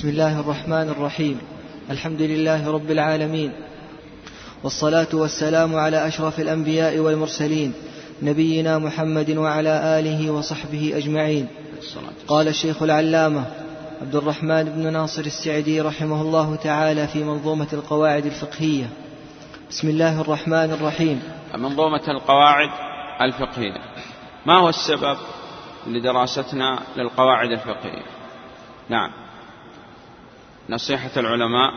بسم الله الرحمن الرحيم. الحمد لله رب العالمين. والصلاة والسلام على أشرف الأنبياء والمرسلين نبينا محمد وعلى آله وصحبه أجمعين. قال الشيخ العلامة عبد الرحمن بن ناصر السعدي رحمه الله تعالى في منظومة القواعد الفقهية. بسم الله الرحمن الرحيم. منظومة القواعد الفقهية. ما هو السبب لدراستنا للقواعد الفقهية؟ نعم. نصيحة العلماء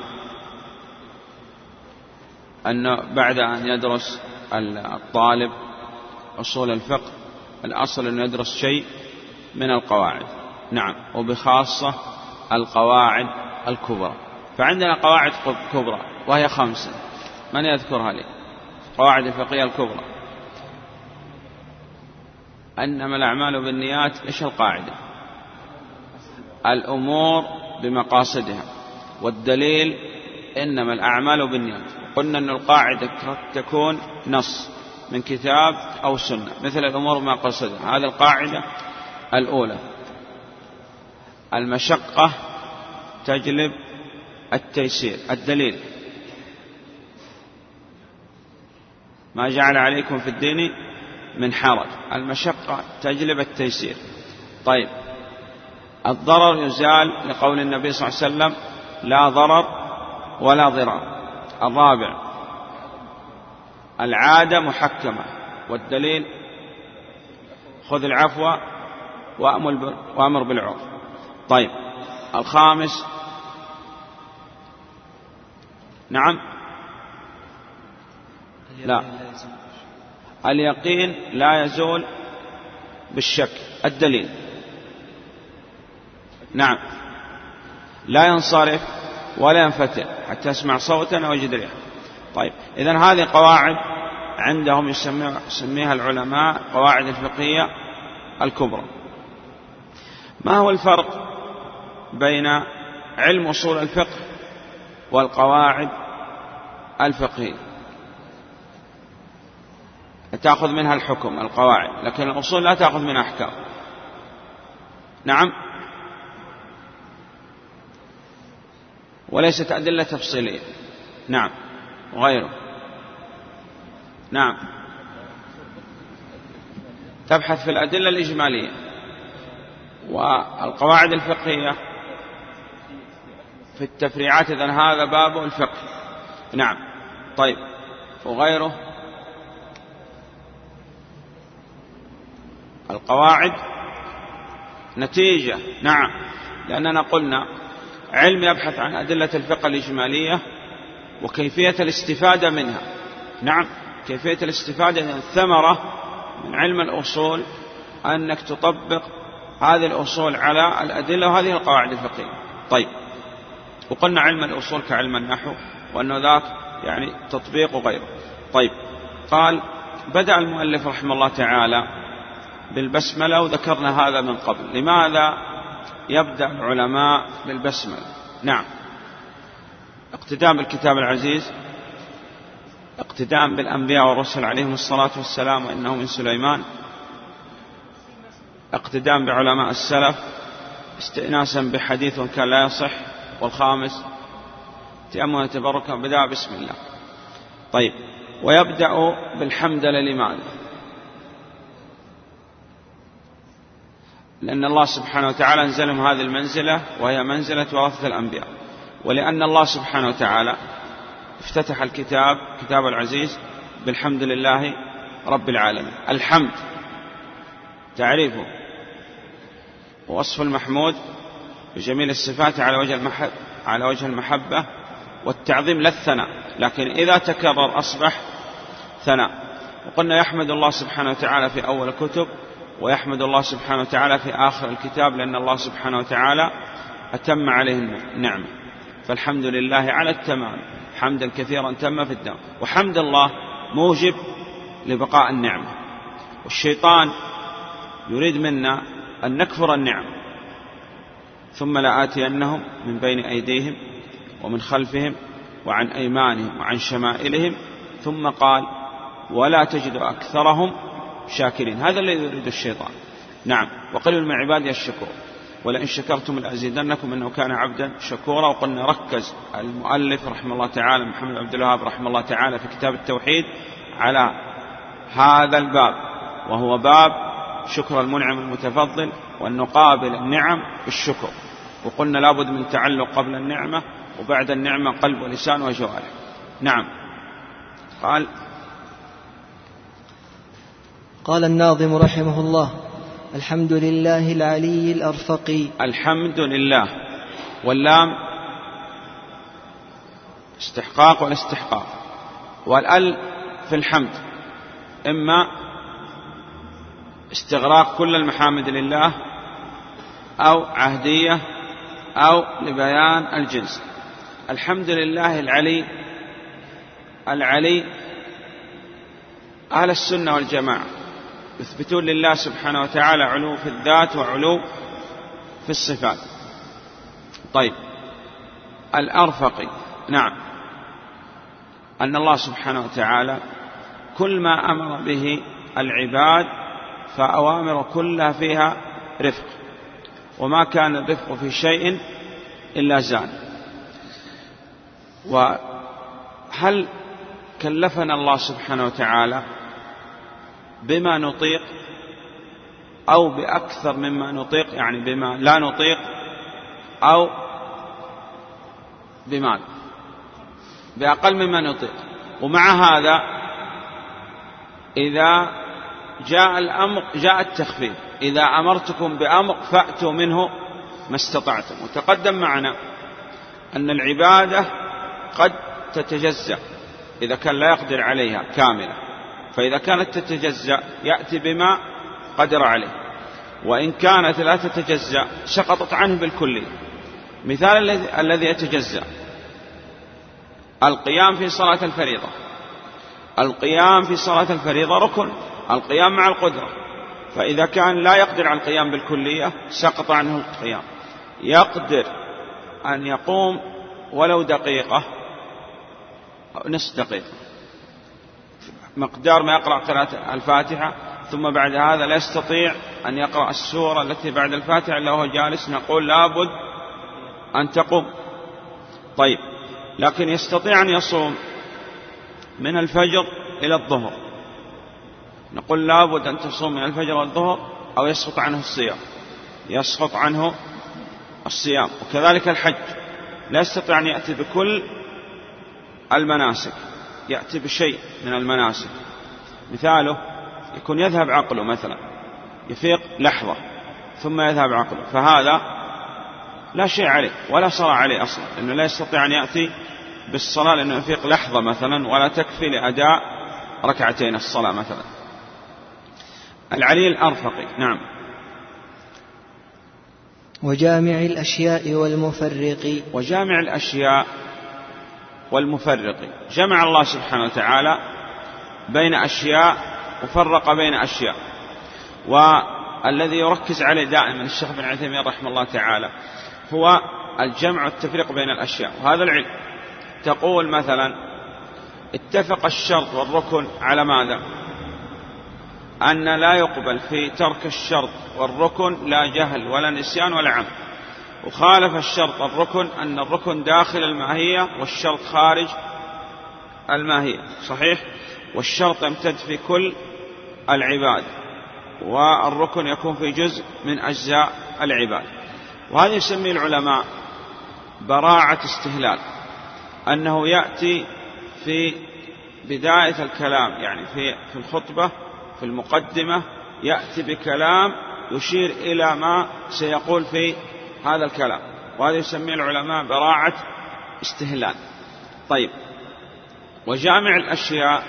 أنه بعد أن يدرس الطالب أصول الفقه الأصل أن يدرس شيء من القواعد. نعم وبخاصة القواعد الكبرى. فعندنا قواعد كبرى وهي خمسة. من يذكرها لي؟ قواعد الفقهية الكبرى. أنما الأعمال بالنيات إيش القاعدة؟ الأمور بمقاصدها. والدليل إنما الأعمال بالنيات. قلنا أن القاعدة تكون نص من كتاب أو سنة مثل الأمور بمقاصدها هذه القاعدة الأولى. المشقة تجلب التيسير. الدليل. ما جعل عليكم في الدين من حرج. المشقة تجلب التيسير. طيب. الضرر يزال لقول النبي صلى الله عليه وسلم لا ضرر ولا ضرار. الرابع العادة محكمة. والدليل خذ العفو وأمر بالعرف. طيب الخامس نعم. لا. اليقين لا يزول بالشك. الدليل. نعم. لا ينصرف ولا ينفتح حتى يسمع صوتا أو يجد ريحا. طيب إذا هذه قواعد عندهم يسميها العلماء قواعد الفقهية الكبرى. ما هو الفرق بين علم أصول الفقه والقواعد الفقهية؟ تأخذ منها الحكم القواعد لكن الأصول لا تأخذ منها أحكام. نعم؟ وليست أدلة تفصيلية. نعم. وغيره نعم. تبحث في الأدلة الإجمالية والقواعد الفقهية في التفريعات إذن هذا باب الفقه. نعم. طيب. وغيره. القواعد نتيجة. نعم. لأننا قلنا علم يبحث عن أدلة الفقه الإجمالية وكيفية الاستفادة منها. نعم كيفية الاستفادة من الثمرة من علم الأصول أنك تطبق هذه الأصول على الأدلة وهذه القواعد الفقهية. طيب وقلنا علم الأصول كعلم النحو وأنه ذاك يعني تطبيق وغيره. طيب قال بدأ المؤلف رحمه الله تعالى بالبسملة وذكرنا هذا من قبل. لماذا يبدأ العلماء بالبسملة نعم. اقتداء بالكتاب العزيز اقتداء بالأنبياء والرسل عليهم الصلاة والسلام وإنه من سليمان اقتداء بعلماء السلف استئناسا بحديث كان لا يصح والخامس تأمل تبركا بدأ بسم الله. طيب ويبدأ بالحمدلة لماذا؟ لأن الله سبحانه وتعالى أنزلهم هذه المنزلة وهي منزلة ورثة الأنبياء. ولأن الله سبحانه وتعالى افتتح الكتاب كتاب العزيز بالحمد لله رب العالمين. الحمد تعريفه. ووصف المحمود بجميل الصفات على وجه المحب على وجه المحبة والتعظيم لا الثناء. لكن إذا تكرر أصبح ثناء. وقلنا يحمد الله سبحانه وتعالى في أول الكتب ويحمد الله سبحانه وتعالى في آخر الكتاب لأن الله سبحانه وتعالى أتم عليه النعمة. فالحمد لله على التمام. حمدا كثيرا تم في الدم. وحمد الله موجب لبقاء النعمة. والشيطان يريد منا أن نكفر النعمة ثم لآتينهم من بين أيديهم ومن خلفهم وعن أيمانهم وعن شمائلهم. ثم قال ولا تجد أكثرهم شاكرين. هذا الذي يريد الشيطان. نعم. وقليل من عبادي الشكور. ولئن شكرتم لأزيدنكم إنه كان عبدا شكورا. وقلنا ركز المؤلف رحمه الله تعالى محمد عبد الوهاب رحمه الله تعالى في كتاب التوحيد على هذا الباب وهو باب شكر المنعم المتفضل وأن نقابل النعم بالشكر. وقلنا لابد من تعلق قبل النعمة وبعد النعمة قلب ولسان وجوارح. نعم. قال قال الناظم رحمه الله الحمد لله العلي الأرفق. الحمد لله. واللام استحقاق والاستحقاق. والأل في الحمد. إما استغراق كل المحامد لله أو عهدية أو لبيان الجنس. الحمد لله العلي العلي أهل السنة والجماعة. يثبتون لله سبحانه وتعالى علو في الذات وعلو في الصفات. طيب. الأرفق. نعم. أن الله سبحانه وتعالى كل ما أمر به العباد فأوامر كلها فيها رفق. وما كان الرفق في شيء إلا زان. وهل كلفنا الله سبحانه وتعالى بما نطيق أو بأكثر مما نطيق يعني بما لا نطيق أو بمال بأقل مما نطيق. ومع هذا إذا جاء الأمر جاء التخفيف إذا أمرتكم بأمر فأتوا منه ما استطعتم. وتقدم معنا أن العبادة قد تتجزأ إذا كان لا يقدر عليها كاملة فإذا كانت تتجزأ يأتي بما قدر عليه. وإن كانت لا تتجزأ سقطت عنه بالكلية مثال الذي يتجزأ. القيام في صلاة الفريضة. القيام في صلاة الفريضة ركن. القيام مع القدرة. فإذا كان لا يقدر على القيام بالكلية سقط عنه القيام. يقدر أن يقوم ولو دقيقة. أو نصف دقيقة. مقدار ما يقرأ قراءة الفاتحة ثم بعد هذا لا يستطيع أن يقرأ السورة التي بعد الفاتحة إلا وهو جالس نقول لابد أن تقوم. طيب لكن يستطيع أن يصوم من الفجر إلى الظهر. نقول لابد أن تصوم من الفجر والظهر أو يسقط عنه الصيام. يسقط عنه الصيام. وكذلك الحج. لا يستطيع أن يأتي بكل المناسك. يأتي بشيء من المناسك. مثاله يكون يذهب عقله مثلا يفيق لحظة ثم يذهب عقله. فهذا لا شيء عليه ولا صلاة عليه أصلا لأنه لا يستطيع أن يأتي بالصلاة لأنه يفيق لحظة مثلا ولا تكفي لأداء ركعتين الصلاة مثلا. العلي الأرفقي نعم. وجامع الأشياء والمفرق. وجامع الأشياء والمفرق. جمع الله سبحانه وتعالى بين أشياء وفرق بين أشياء. والذي يركز عليه دائما الشيخ بن عثيمين رحمه الله تعالى هو الجمع والتفريق بين الأشياء. وهذا العلم تقول مثلا اتفق الشرط والركن على ماذا؟ أن لا يقبل في ترك الشرط والركن لا جهل ولا نسيان ولا عمد. وخالف الشرط الركن أن الركن داخل الماهية والشرط خارج الماهية صحيح؟ والشرط يمتد في كل العباد والركن يكون في جزء من أجزاء العباد. وهذا يسميه العلماء براعة استهلال أنه يأتي في بداية الكلام يعني في في الخطبة في المقدمة يأتي بكلام يشير إلى ما سيقول في هذا الكلام. وهذا يسميه العلماء براعة استهلال. طيب. وجامع الأشياء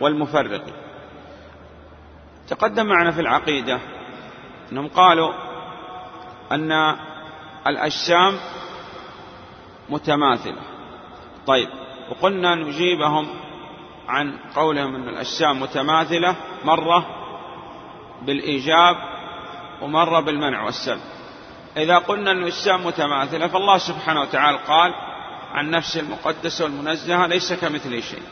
والمفرق. تقدم معنا في العقيدة أنهم قالوا أن الأجسام متماثلة. طيب. وقلنا نجيبهم عن قولهم أن الأجسام متماثلة مرة بالإيجاب ومرة بالمنع والسلب. إذا قلنا أن الأجسام متماثلة فالله سبحانه وتعالى قال عن نفسه المقدسة والمنزهة ليس كمثله شيء.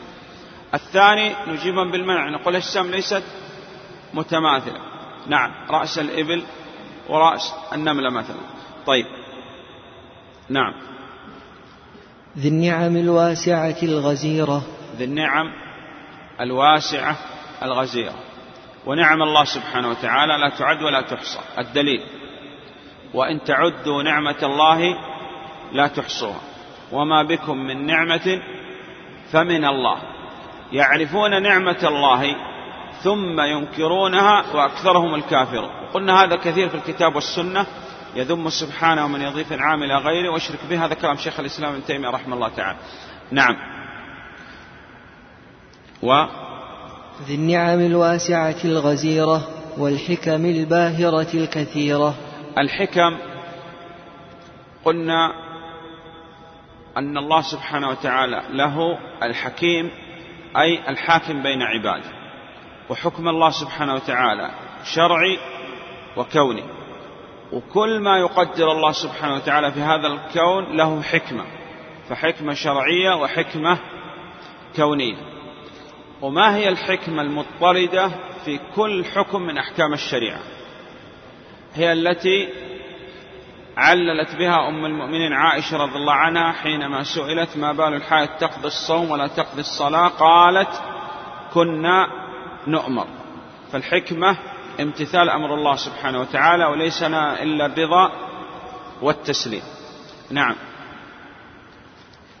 الثاني نجيبهم بالمنع نقول الأجسام ليست متماثلة. نعم رأس الإبل ورأس النملة مثلا. طيب. نعم. ذي النعم الواسعة الغزيرة. ذي النعم الواسعة الغزيرة. ونعم الله سبحانه وتعالى لا تعد ولا تحصى. الدليل. وإن تعدوا نعمة الله لا تحصوها. وما بكم من نعمة فمن الله. يعرفون نعمة الله ثم ينكرونها وأكثرهم الكافرون. قلنا هذا كثير في الكتاب والسنة. يذم سبحانه ومن يضيف العام إلى غيره. ويشرك به هذا كلام شيخ الإسلام ابن تيمية رحمه الله تعالى. نعم. و ذي النعم الواسعة الغزيرة والحكم الباهرة الكثيرة. الحكم قلنا أن الله سبحانه وتعالى له الحكيم أي الحاكم بين عباده وحكم الله سبحانه وتعالى شرعي وكوني. وكل ما يقدر الله سبحانه وتعالى في هذا الكون له حكمة فحكمة شرعية وحكمة كونية. وما هي الحكمة المضطردة في كل حكم من أحكام الشريعة؟ هي التي عللت بها أم المؤمنين عائشة رضي الله عنها حينما سئلت ما بال الحائض تقضي الصوم ولا تقضي الصلاة؟ قالت كنا نؤمر. فالحكمة امتثال أمر الله سبحانه وتعالى وليس لنا إلا الرضا والتسليم. نعم.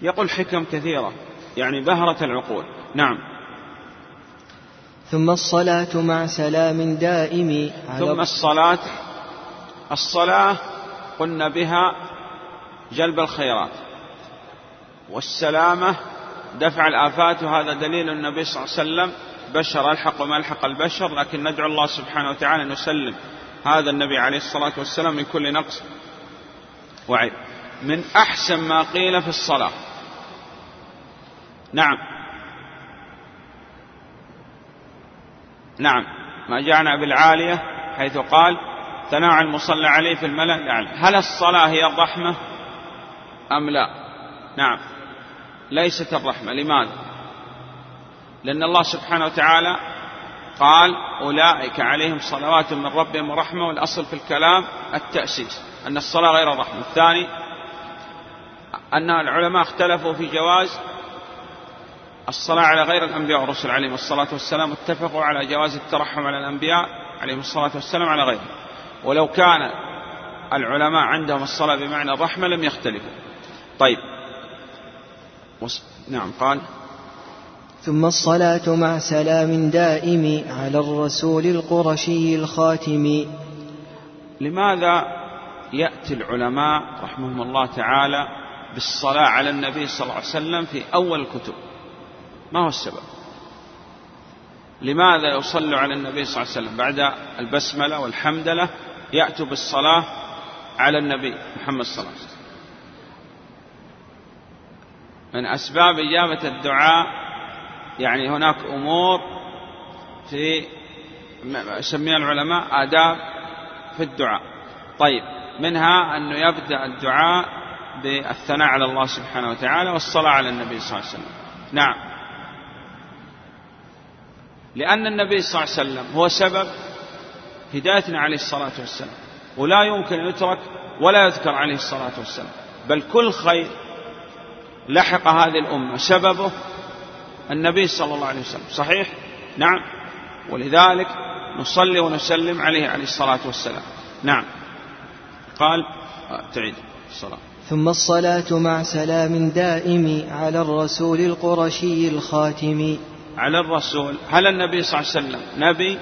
يقول حكم كثيرة يعني بهرة العقول. نعم. ثم الصلاة مع سلام دائم ثم الصلاة الصلاة قلنا بها جلب الخيرات والسلامة دفع الآفات وهذا دليل النبي صلى الله عليه وسلم بشر ألحق وما ألحق البشر لكن ندعو الله سبحانه وتعالى أن يسلم هذا النبي عليه الصلاة والسلام من كل نقص وعيب. من أحسن ما قيل في الصلاة. نعم. نعم. ما جاءنا بالعالية حيث قال ثناء المصلى عليه في الملأ؟ الأعلى هل الصلاة هي الرحمة أم لا؟ نعم. ليست الرحمة. لماذا؟ لأن الله سبحانه وتعالى قال أولئك عليهم صلوات من ربهم ورحمة والأصل في الكلام التأسيس أن الصلاة غير الرحمة. الثاني أن العلماء اختلفوا في جواز الصلاة على غير الأنبياء والرسل عليهم الصلاة والسلام اتفقوا على جواز الترحم على الأنبياء عليهم الصلاة والسلام على غيرهم. ولو كان العلماء عندهم الصلاة بمعنى الرحمة لم يختلفوا. طيب. نعم قال. ثم الصلاة مع سلام دائم على الرسول القرشي الخاتم. لماذا يأتي العلماء رحمهم الله تعالى بالصلاة على النبي صلى الله عليه وسلم في أول الكتب؟ ما هو السبب؟ لماذا يصلوا على النبي صلى الله عليه وسلم بعد البسملة والحمدلة يأتوا بالصلاة على النبي محمد صلى الله عليه وسلم. من أسباب إجابة الدعاء يعني هناك أمور في يسميها العلماء آداب في الدعاء. طيب منها أنه يبدأ الدعاء بالثناء على الله سبحانه وتعالى والصلاة على النبي صلى الله عليه وسلم. نعم. لأن النبي صلى الله عليه وسلم هو سبب هدايتنا عليه الصلاة والسلام. ولا يمكن أن يترك ولا يذكر عليه الصلاة والسلام. بل كل خير لحق هذه الأمة. سببه النبي صلى الله عليه وسلم. صحيح؟ نعم. ولذلك نصلي ونسلم عليه عليه الصلاة والسلام. نعم. قال تعيد. الصلاة. ثم الصلاة مع سلام دائم على الرسول القرشي الخاتم. على الرسول. هل النبي صلى الله عليه وسلم نبي؟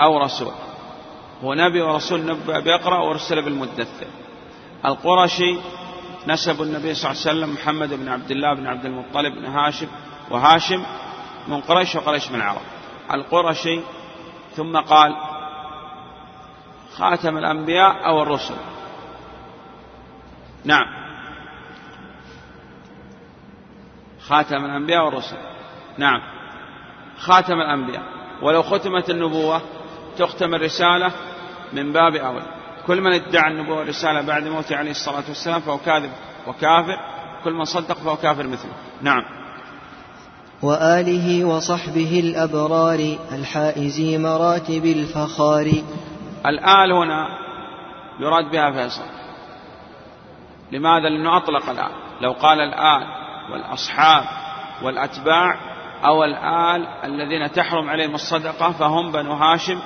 أو رسول. هو نبي ورسول نبي بيقرأ ورسل بالمدثر. القرشي نسب النبي صلى الله عليه وسلم محمد بن عبد الله بن عبد المطلب بن هاشم وهاشم من قريش وقريش من العرب. القرشي ثم قال خاتم الأنبياء أو الرسل؟ نعم. خاتم الأنبياء والرسل. نعم. خاتم الأنبياء. ولو ختمت النبوة تختم الرسالة من باب أول. كل من ادعى النبوة والرسالة بعد موته عليه الصلاة والسلام فهو كاذب وكافر. كل من صدق فهو كافر مثله. نعم. وآله وصحبه الأبرار الحائزي مراتب الفخار. الآل هنا يراد بها فيصل. لماذا؟ لأنه أطلق الآن لو قال الآل والأصحاب والأتباع أو الآل الذين تحرم عليهم الصدقة فهم بنو هاشم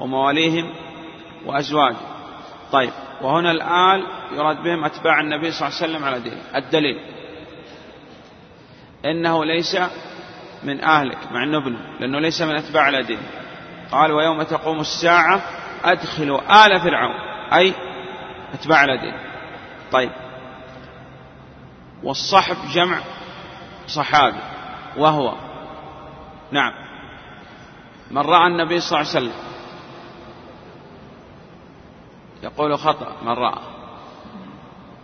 ومواليهم وأزواج طيب وهنا الآل يراد بهم أتباع النبي صلى الله عليه وسلم على دينه الدليل. إنه ليس من أهلك مع أنه ابنه لأنه ليس من أتباع على دينه قال ويوم تقوم الساعة أدخلوا آل فرعون. أي أتباع على دينه طيب. والصحب جمع صحابي وهو. نعم. من رأى النبي صلى الله عليه وسلم. يقول خطأ من رأى.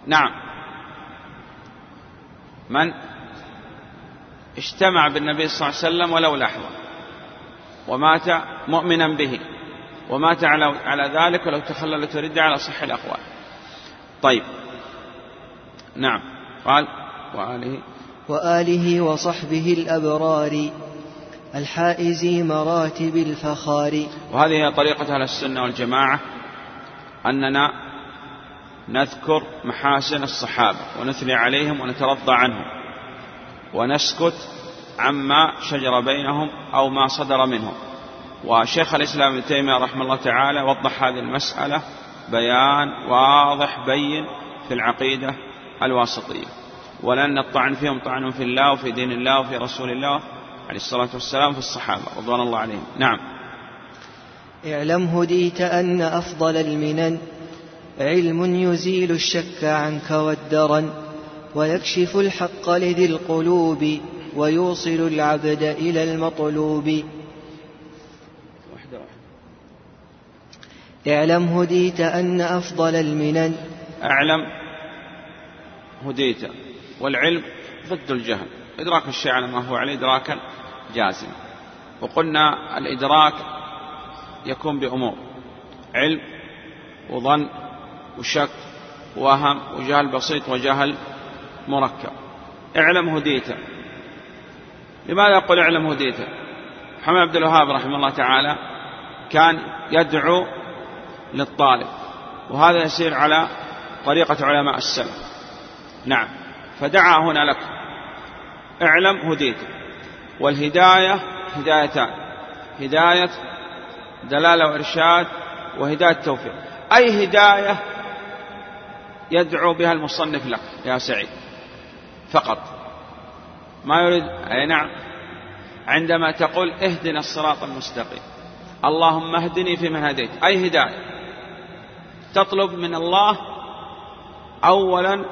نعم. من؟ اجتمع بالنبي صلى الله عليه وسلم ولو لحظة. ومات مؤمنا به. ومات على على ذلك ولو تخللت ردة على صح الأقوال. طيب. نعم. قال وآله. وآله وصحبه الأبرار الحائز مراتب الفخار. وهذه هي طريقة أهل السنة والجماعة. أننا نذكر محاسن الصحابة ونثني عليهم ونترضى عنهم ونسكت عما شجر بينهم أو ما صدر منهم. وشيخ الإسلام ابن تيمية رحمه الله تعالى وضح هذه المسألة بيان واضح بين في العقيدة الواسطية. ولأن الطعن فيهم طعن في الله وفي دين الله وفي رسول الله عليه الصلاة والسلام في الصحابة رضوان الله عليهم. نعم. اعلم هديت أن أفضل المنن. علم يزيل الشك عنك والدرن ويكشف الحق لذي القلوب ويوصل العبد إلى المطلوب. اعلم هديت أن أفضل المنن. أعلم هديت والعلم ضد الجهل. إدراك الشيء على ما هو عليه إدراكا جازما. وقلنا الإدراك يكون بأمور. علم وظن وشك وهم وجهل بسيط وجهل مركب. اعلم هديت لماذا يقول اعلم هديت محمد عبد الوهاب رحمه الله تعالى كان يدعو للطالب وهذا يسير على طريقة علماء السلف. نعم فدعا هنا لك. اعلم هديت والهداية هدايتان. هداية دلالة وإرشاد وهداية توفيق. أي هداية يدعو بها المصنف لك يا سعيد؟ فقط. ما يريد؟ أي نعم. عندما تقول اهدنا الصراط المستقيم. اللهم اهدني فيمن هديت. أي هداية؟ تطلب من الله أولا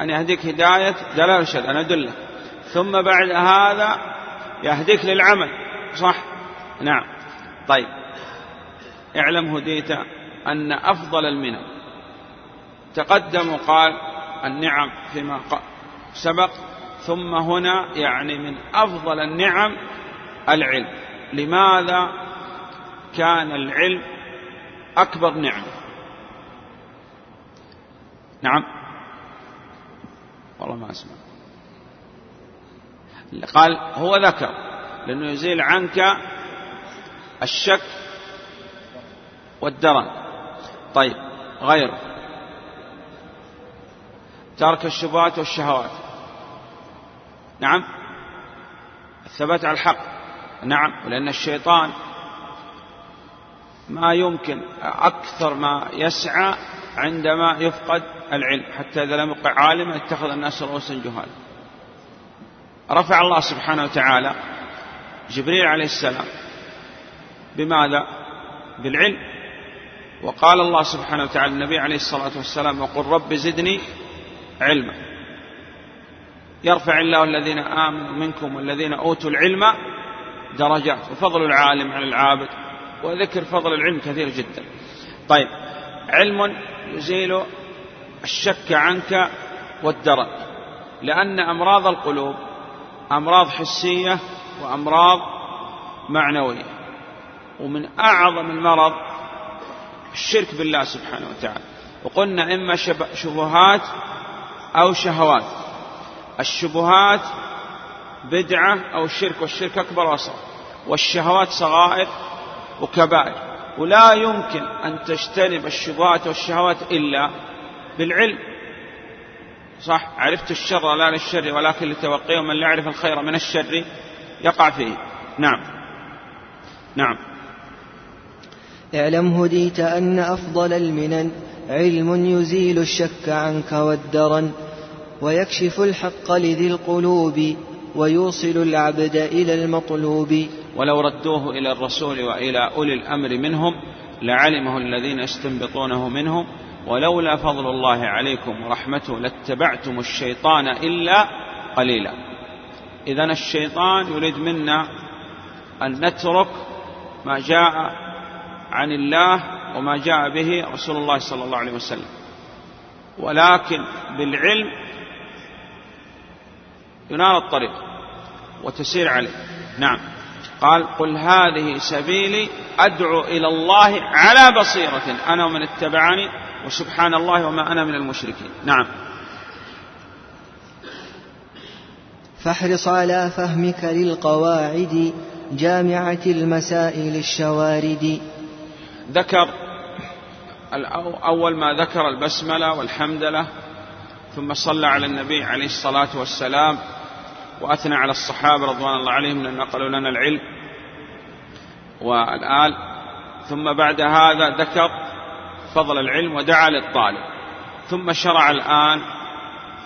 أن يهديك هداية دلالة الشهد أن أدلك ثم بعد هذا يهديك للعمل. صح؟ نعم. طيب. اعلم هديت أن أفضل المنن تقدم وقال النعم فيما سبق ثم هنا يعني من أفضل النعم العلم. لماذا كان العلم أكبر نعمة نعم. والله ما أسمع. قال هو ذكر لأنه يزيل عنك الشك والدرن. طيب غير. ترك الشبهات والشهوات. نعم. الثبات على الحق. نعم. لأن الشيطان ما يمكن أكثر ما يسعى عندما يفقد العلم. حتى إذا لم يقع عالما اتخذ الناس رؤوسا جهالا. رفع الله سبحانه وتعالى جبريل عليه السلام بماذا؟ بالعلم. وقال الله سبحانه وتعالى النبي عليه الصلاة والسلام وقل رب زدني علما. يرفع الله الذين آمنوا منكم والذين أوتوا العلم درجات. وفضل العالم على العابد. وذكر فضل العلم كثير جدا. طيب علم يزيل الشك عنك والدرك. لأن أمراض القلوب أمراض حسية وأمراض معنوية. ومن أعظم المرض الشرك بالله سبحانه وتعالى. وقلنا إما شبهات أو شهوات. الشبهات بدعة أو الشرك والشرك أكبر وأصغر. والشهوات صغائر وكبائر. ولا يمكن أن تجتنب الشبهات والشهوات إلا بالعلم. صح؟ عرفت الشر لا للشر ولكن لتوقيه من لا يعرف الخير من الشر يقع فيه. نعم. نعم. اعلم هديت أن أفضل المنن علم يزيل الشك عنك والدرن ويكشف الحق لذي القلوب ويوصل العبد إلى المطلوب. ولو ردوه إلى الرسول وإلى أولي الأمر منهم لعلمه الذين يستنبطونه منهم. ولولا فضل الله عليكم ورحمته لاتبعتم الشيطان إلا قليلا. إذا الشيطان يريد منا أن نترك ما جاء عن الله وما جاء به رسول الله صلى الله عليه وسلم. ولكن بالعلم ينال الطريق وتسير عليه. نعم. قال قل هذه سبيلي أدعو إلى الله على بصيرة أنا ومن اتبعني وسبحان الله وما أنا من المشركين. نعم. فاحرص على فهمك للقواعد جامعة المسائل الشوارد. ذكر أول ما ذكر البسملة والحمدلة ثم صلى على النبي عليه الصلاة والسلام وأثنى على الصحابة رضوان الله عليهم لأن نقلوا لنا العلم والآل. ثم بعد هذا ذكر فضل العلم ودعا للطالب. ثم شرع الآن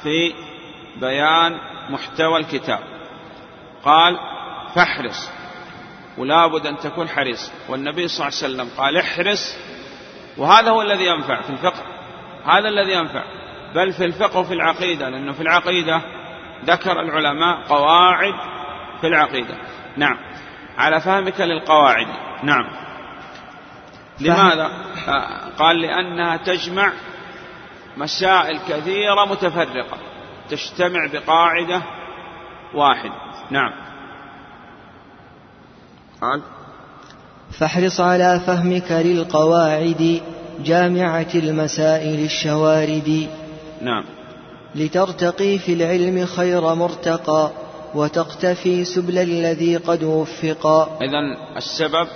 في بيان محتوى الكتاب. قال فاحرص ولا بد أن تكون حريص. والنبي صلى الله عليه وسلم قال احرص وهذا هو الذي ينفع في الفقه. هذا الذي ينفع. بل في الفقه وفي العقيدة لأنه في العقيدة ذكر العلماء قواعد في العقيدة. نعم. على فهمك للقواعد. نعم. لماذا؟ قال لأنها تجمع مسائل كثيرة متفرقة تجتمع بقاعدة واحدة نعم. قال فاحرص على فهمك للقواعد جامعة المسائل الشوارد. نعم. لترتقي في العلم خير مرتقى وتقتفي سبل الذي قد وفقا إذا السبب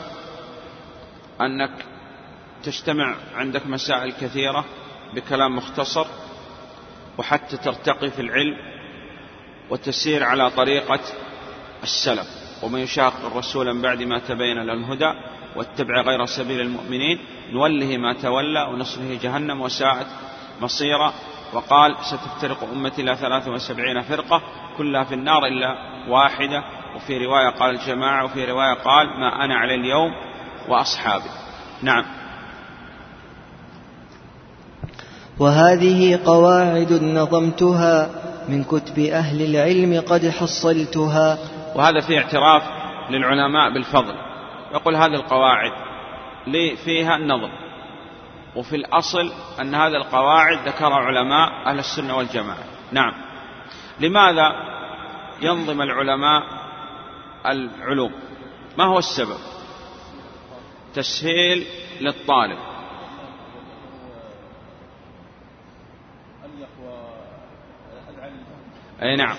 أنك تجتمع عندك مسائل كثيرة بكلام مختصر وحتى ترتقي في العلم وتسير على طريقة السلف. ومن يشاق الرسول من بعد ما تبين له الهدى واتبع غير سبيل المؤمنين نوله ما تولى ونصره جهنم وساءت مصيرا. وقال ستفترق أمتي إلى ثلاث وسبعين فرقة كلها في النار إلا واحدة. وفي رواية قال الجماعة وفي رواية قال ما أنا على اليوم وأصحابي. نعم. وهذه قواعد نظمتها من كتب أهل العلم قد حصلتها. وهذا فيه اعتراف للعلماء بالفضل. يقول هذه القواعد لي فيها النظم وفي الأصل أن هذه القواعد ذكرها علماء أهل السنة والجماعة. نعم. لماذا ينظم العلماء العلوم؟ ما هو السبب؟ تسهيل للطالب. أي نعم.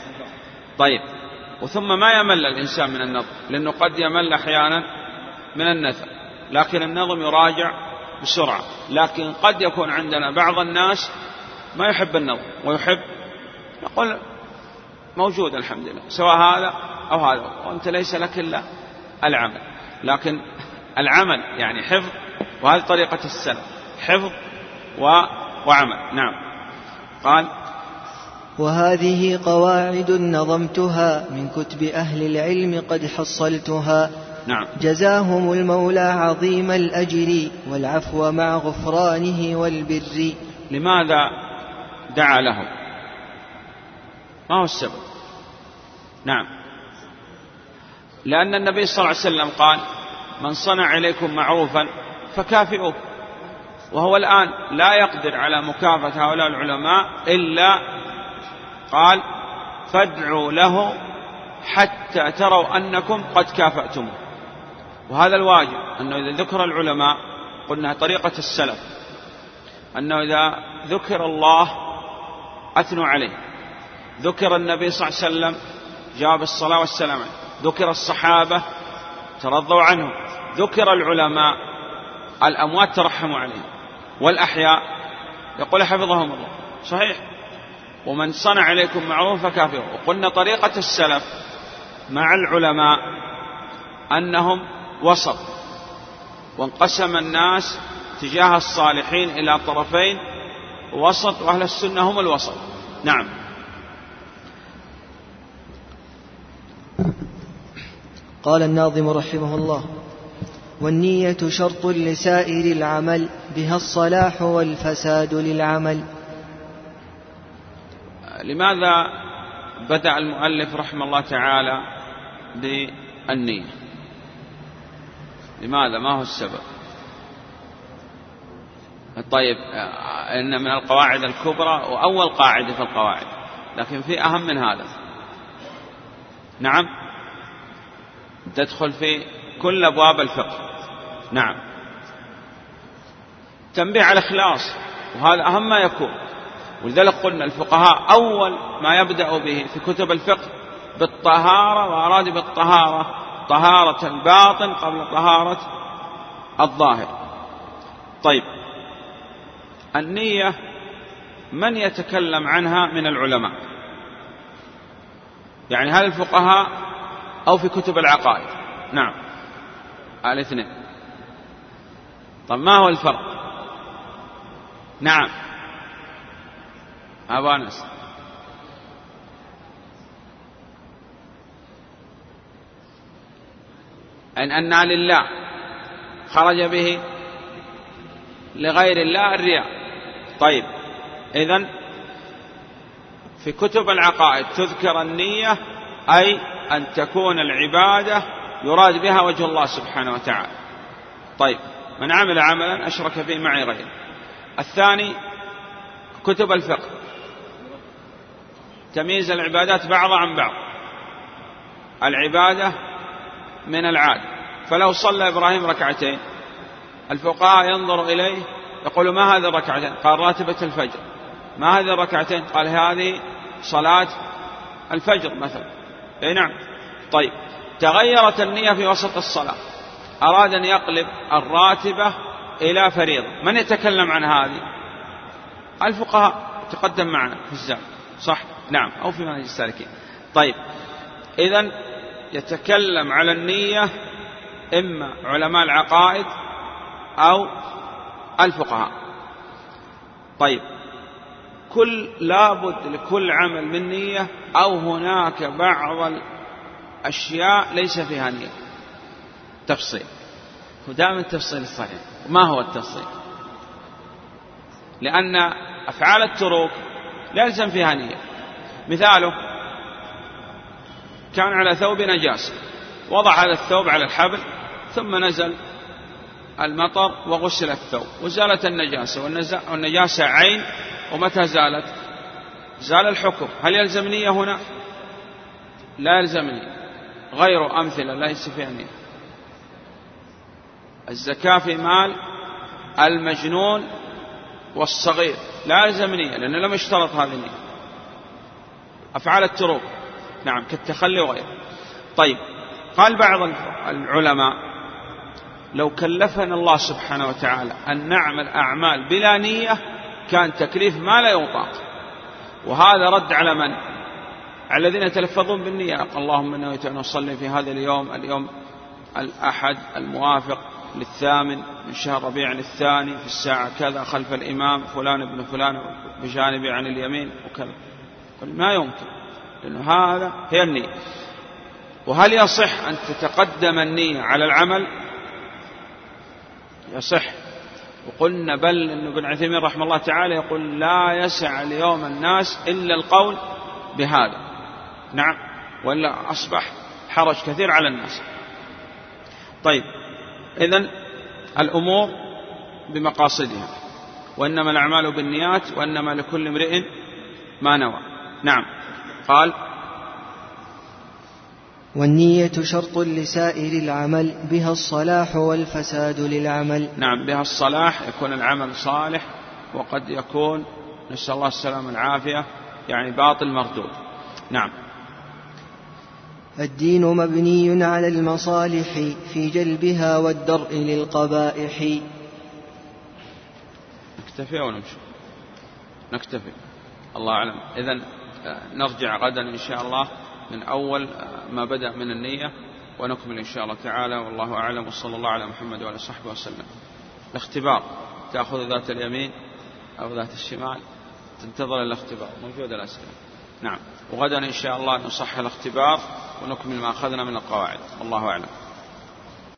طيب. وثم ما يمل الإنسان من النظم لأنه قد يمل أحيانا من النثر. لكن النظم يراجع بسرعة. لكن قد يكون عندنا بعض الناس ما يحب النظم ويحب نقول موجود الحمد لله سواء هذا أو هذا وأنت ليس لك إلا العمل. لكن العمل يعني حفظ وهذه طريقة السلف حفظ و... وعمل. نعم. قال وهذه قواعد نظمتها من كتب أهل العلم قد حصلتها. نعم. جزاهم المولى عظيم الأجر والعفو مع غفرانه والبر. لماذا دعا لهم؟ ما هو السبب؟ نعم. لأن النبي صلى الله عليه وسلم قال من صنع إليكم معروفا فكافئوه. وهو الآن لا يقدر على مكافأة هؤلاء العلماء إلا قال فادعوا له حتى تروا أنكم قد كافأتموه. وهذا الواجب أنه إذا ذكر العلماء قلنا طريقة السلف أنه إذا ذكر الله أثنوا عليه. ذكر النبي صلى الله عليه وسلم جاء بالصلاة والسلام ذكر الصحابة ترضوا عنه. ذكر العلماء الأموات ترحموا عليهم. والأحياء يقول حفظهم الله. صحيح. ومن صنع عليكم معروف فكافئه وقلنا طريقة السلف مع العلماء أنهم وسط. وانقسم الناس تجاه الصالحين إلى طرفين وسط وأهل السنة هم الوسط. نعم. قال الناظم رحمه الله والنية شرط لسائر العمل بها الصلاح والفساد للعمل. لماذا بدأ المؤلف رحمه الله تعالى بالنية؟ لماذا؟ ما هو السبب؟ طيب إن من القواعد الكبرى وأول قاعدة في القواعد لكن في أهم من هذا. نعم؟ تدخل في كل أبواب الفقه. نعم. تنبيه على الإخلاص وهذا أهم ما يكون. ولذلك قلنا الفقهاء أول ما يبدأ به في كتب الفقه بالطهارة وأراد بالطهارة طهارة الباطن قبل طهارة الظاهر. طيب النية من يتكلم عنها من العلماء؟ يعني هل الفقهاء أو في كتب العقائد؟ نعم. الاثنين. طب ما هو الفرق؟ نعم. أبو أنس أن أن لله خرج به لغير الله الرياء. طيب. إذن في كتب العقائد تذكر النية أي أن تكون العبادة يراد بها وجه الله سبحانه وتعالى. طيب. من عمل عملا أشرك فيه معي غيره. الثاني كتب الفقه. تمييز العبادات بعضها عن بعض. العبادة من العاد. فلو صلى إبراهيم ركعتين الفقهاء ينظر إليه يقول ما هذه الركعتين؟ قال راتبة الفجر. ما هذه الركعتين؟ قال هذه صلاة الفجر مثلا. إي نعم. طيب. تغيرت النية في وسط الصلاة. أراد أن يقلب الراتبة إلى فريضة. من يتكلم عن هذه؟ الفقهاء. تقدم معنا في الزاد صح؟ نعم. أو في منهج السالكين. طيب. إذا يتكلم على النية إما علماء العقائد أو الفقهاء. طيب. كل لابد لكل عمل من نية أو هناك بعض الأشياء ليس فيها نية. تفصيل. ودائما التفصيل الصحيح. ما هو التفصيل؟ لأن أفعال التروك لا يلزم فيها نية. مثاله كان على ثوب نجاسة وضع هذا الثوب على الحبل ثم نزل المطر وغسل الثوب وزالت النجاسة والنجاسة عين ومتى زالت؟ زال الحكم. هل يلزم نية هنا؟ لا يلزم نية غير أمثلة ليس فيها نية الزكاة في مال المجنون والصغير لا يلزم نية لأنه لم يشترط هذه النية. أفعال التروك. نعم كالتخلي وغيره. طيب قال بعض العلماء لو كلفنا الله سبحانه وتعالى أن نعمل أعمال بلا نية كان تكليف ما لا يطاق. وهذا رد على من؟ على الذين يتلفظون بالنية. اللهم نويت أن أصلي في هذا اليوم اليوم الأحد الموافق للثامن من شهر ربيع الثاني في الساعة كذا خلف الإمام فلان ابن فلان بجانبي عن اليمين وكذا. ما يمكن لأنه هذا هي النية. وهل يصح أن تتقدم النية على العمل؟ يصح. وقلنا بل أن ابن عثيمين رحمه الله تعالى يقول لا يسع اليوم الناس إلا القول بهذا. نعم. وإلا أصبح حرج كثير على الناس. طيب. إذن الأمور بمقاصدها. وإنما الأعمال بالنيات وإنما لكل امرئ ما نوى. نعم. قال والنية شرط لسائر العمل بها الصلاح والفساد للعمل. نعم بها الصلاح يكون العمل صالح وقد يكون نسأل الله السلامة والعافية يعني باطل مردود. نعم. الدين مبني على المصالح في جلبها والدرء للقبائح. نكتفي أو نمشي؟ نكتفي. الله أعلم. إذا نرجع غدا إن شاء الله من أول ما بدأ من النية ونكمل إن شاء الله تعالى والله أعلم وصلى الله على محمد وعلى صحبه وسلم. الاختبار تأخذ ذات اليمين أو ذات الشمال تنتظر الاختبار موجودة الأسئلة. نعم. وغدا إن شاء الله نصح الاختبار ونكمل ما أخذنا من القواعد والله أعلم.